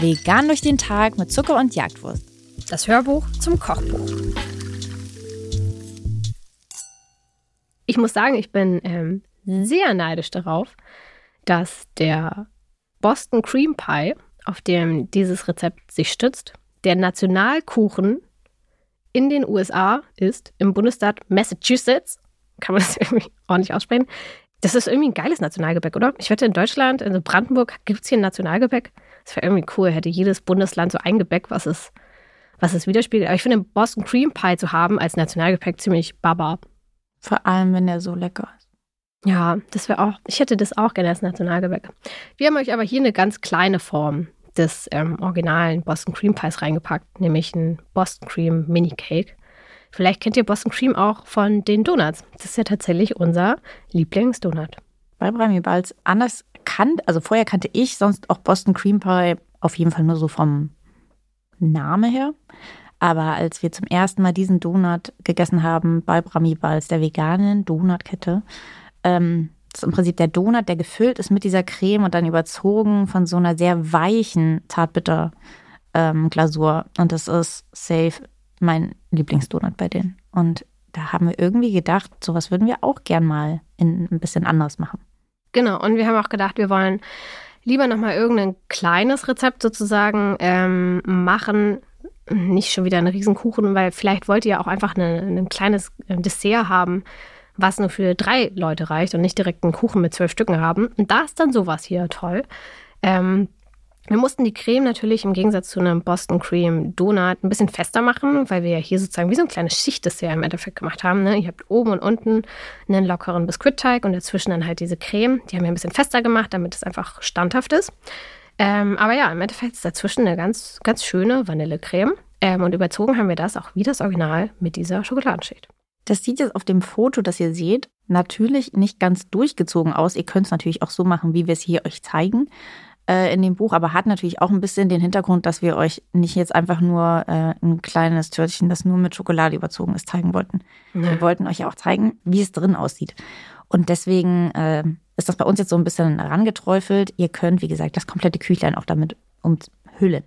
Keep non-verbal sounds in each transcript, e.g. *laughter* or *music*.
Vegan durch den Tag mit Zucker und Jagdwurst. Das Hörbuch zum Kochbuch. Ich muss sagen, ich bin ähm, sehr neidisch darauf, dass der Boston Cream Pie, auf dem dieses Rezept sich stützt, der Nationalkuchen in den USA ist, im Bundesstaat Massachusetts. Kann man das *laughs* irgendwie ordentlich aussprechen? Das ist irgendwie ein geiles Nationalgebäck, oder? Ich wette, in Deutschland, in Brandenburg, gibt es hier ein Nationalgebäck. Das wäre irgendwie cool, hätte jedes Bundesland so ein Gebäck, was es, was es widerspiegelt. Aber ich finde, Boston Cream Pie zu haben als Nationalgepäck ziemlich baba. Vor allem, wenn der so lecker ist. Ja, das wäre auch, ich hätte das auch gerne als Nationalgebäck. Wir haben euch aber hier eine ganz kleine Form des ähm, originalen Boston Cream Pies reingepackt, nämlich ein Boston Cream Mini Cake. Vielleicht kennt ihr Boston Cream auch von den Donuts. Das ist ja tatsächlich unser Lieblingsdonut. Bei Brami Balz anders kannt, also vorher kannte ich sonst auch Boston Cream Pie auf jeden Fall nur so vom Name her. Aber als wir zum ersten Mal diesen Donut gegessen haben bei Brami Balz, der veganen Donutkette, ähm, ist im Prinzip der Donut, der gefüllt ist mit dieser Creme und dann überzogen von so einer sehr weichen Zartbitter ähm. Und das ist safe mein Lieblingsdonut bei denen. Und da haben wir irgendwie gedacht, sowas würden wir auch gern mal in, ein bisschen anders machen. Genau, und wir haben auch gedacht, wir wollen lieber nochmal irgendein kleines Rezept sozusagen ähm, machen. Nicht schon wieder einen Riesenkuchen, weil vielleicht wollt ihr auch einfach eine, ein kleines Dessert haben, was nur für drei Leute reicht und nicht direkt einen Kuchen mit zwölf Stücken haben. Und da ist dann sowas hier toll. Ähm, wir mussten die Creme natürlich im Gegensatz zu einem Boston Cream Donut ein bisschen fester machen, weil wir ja hier sozusagen wie so ein kleines Schichtdessert im Endeffekt gemacht haben. Ne? Ihr habt oben und unten einen lockeren Biskuitteig und dazwischen dann halt diese Creme. Die haben wir ein bisschen fester gemacht, damit es einfach standhaft ist. Ähm, aber ja, im Endeffekt ist dazwischen eine ganz, ganz schöne Vanillecreme. Ähm, und überzogen haben wir das auch wie das Original mit dieser Schokoladenschicht. Das sieht jetzt auf dem Foto, das ihr seht, natürlich nicht ganz durchgezogen aus. Ihr könnt es natürlich auch so machen, wie wir es hier euch zeigen äh, in dem Buch, aber hat natürlich auch ein bisschen den Hintergrund, dass wir euch nicht jetzt einfach nur äh, ein kleines Törtchen, das nur mit Schokolade überzogen ist, zeigen wollten. Nee. Wir wollten euch ja auch zeigen, wie es drin aussieht. Und deswegen äh, ist das bei uns jetzt so ein bisschen herangeträufelt. Ihr könnt, wie gesagt, das komplette Küchlein auch damit umhüllen.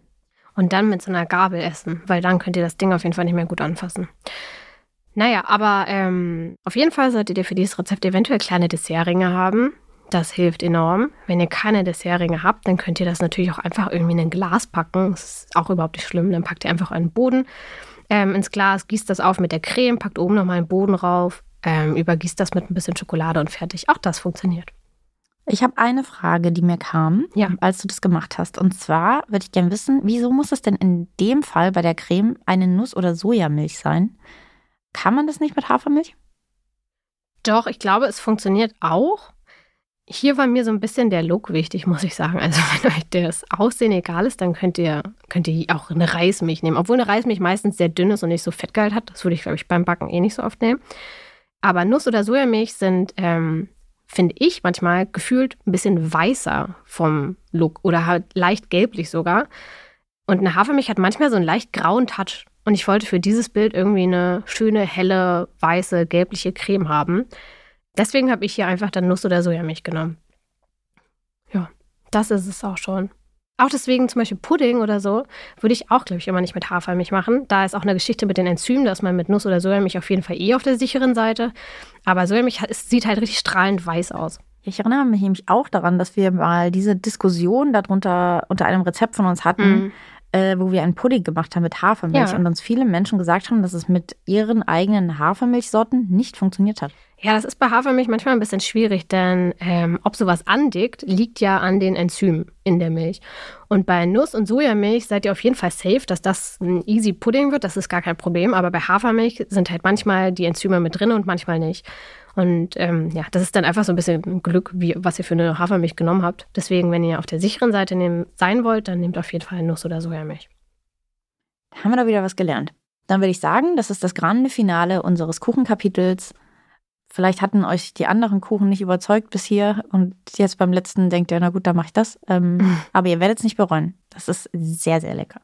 Und dann mit so einer Gabel essen, weil dann könnt ihr das Ding auf jeden Fall nicht mehr gut anfassen. Naja, aber ähm, auf jeden Fall solltet ihr für dieses Rezept eventuell kleine Dessertringe haben. Das hilft enorm. Wenn ihr keine Dessertringe habt, dann könnt ihr das natürlich auch einfach irgendwie in ein Glas packen. Das ist auch überhaupt nicht schlimm. Dann packt ihr einfach einen Boden ähm, ins Glas, gießt das auf mit der Creme, packt oben nochmal einen Boden rauf, ähm, übergießt das mit ein bisschen Schokolade und fertig. Auch das funktioniert. Ich habe eine Frage, die mir kam, ja. als du das gemacht hast. Und zwar würde ich gerne wissen, wieso muss es denn in dem Fall bei der Creme eine Nuss- oder Sojamilch sein? Kann man das nicht mit Hafermilch? Doch, ich glaube, es funktioniert auch. Hier war mir so ein bisschen der Look wichtig, muss ich sagen. Also *laughs* wenn euch das Aussehen egal ist, dann könnt ihr, könnt ihr auch eine Reismilch nehmen. Obwohl eine Reismilch meistens sehr dünn ist und nicht so Fettgehalt hat. Das würde ich, glaube ich, beim Backen eh nicht so oft nehmen. Aber Nuss- oder Sojamilch sind, ähm, finde ich, manchmal gefühlt ein bisschen weißer vom Look oder halt leicht gelblich sogar. Und eine Hafermilch hat manchmal so einen leicht grauen Touch. Und ich wollte für dieses Bild irgendwie eine schöne, helle, weiße, gelbliche Creme haben. Deswegen habe ich hier einfach dann Nuss- oder Sojamilch genommen. Ja, das ist es auch schon. Auch deswegen zum Beispiel Pudding oder so würde ich auch, glaube ich, immer nicht mit Hafermilch machen. Da ist auch eine Geschichte mit den Enzymen, dass man mit Nuss- oder Sojamilch auf jeden Fall eh auf der sicheren Seite. Aber Sojamilch sieht halt richtig strahlend weiß aus. Ich erinnere mich nämlich auch daran, dass wir mal diese Diskussion darunter unter einem Rezept von uns hatten, mhm äh, wo wir einen Pudding gemacht haben mit Hafermilch ja. und uns viele Menschen gesagt haben, dass es mit ihren eigenen Hafermilchsorten nicht funktioniert hat. Ja, das ist bei Hafermilch manchmal ein bisschen schwierig, denn ähm, ob sowas andickt, liegt ja an den Enzymen in der Milch. Und bei Nuss- und Sojamilch seid ihr auf jeden Fall safe, dass das ein easy Pudding wird, das ist gar kein Problem. Aber bei Hafermilch sind halt manchmal die Enzyme mit drin und manchmal nicht. Und ähm, ja, das ist dann einfach so ein bisschen Glück, wie, was ihr für eine Hafermilch genommen habt. Deswegen, wenn ihr auf der sicheren Seite nehm, sein wollt, dann nehmt auf jeden Fall Nuss- oder Sojamilch. Da haben wir da wieder was gelernt. Dann würde ich sagen, das ist das grande Finale unseres Kuchenkapitels. Vielleicht hatten euch die anderen Kuchen nicht überzeugt bis hier und jetzt beim letzten denkt ihr, na gut, dann mache ich das. Ähm, *laughs* aber ihr werdet es nicht bereuen. Das ist sehr, sehr lecker.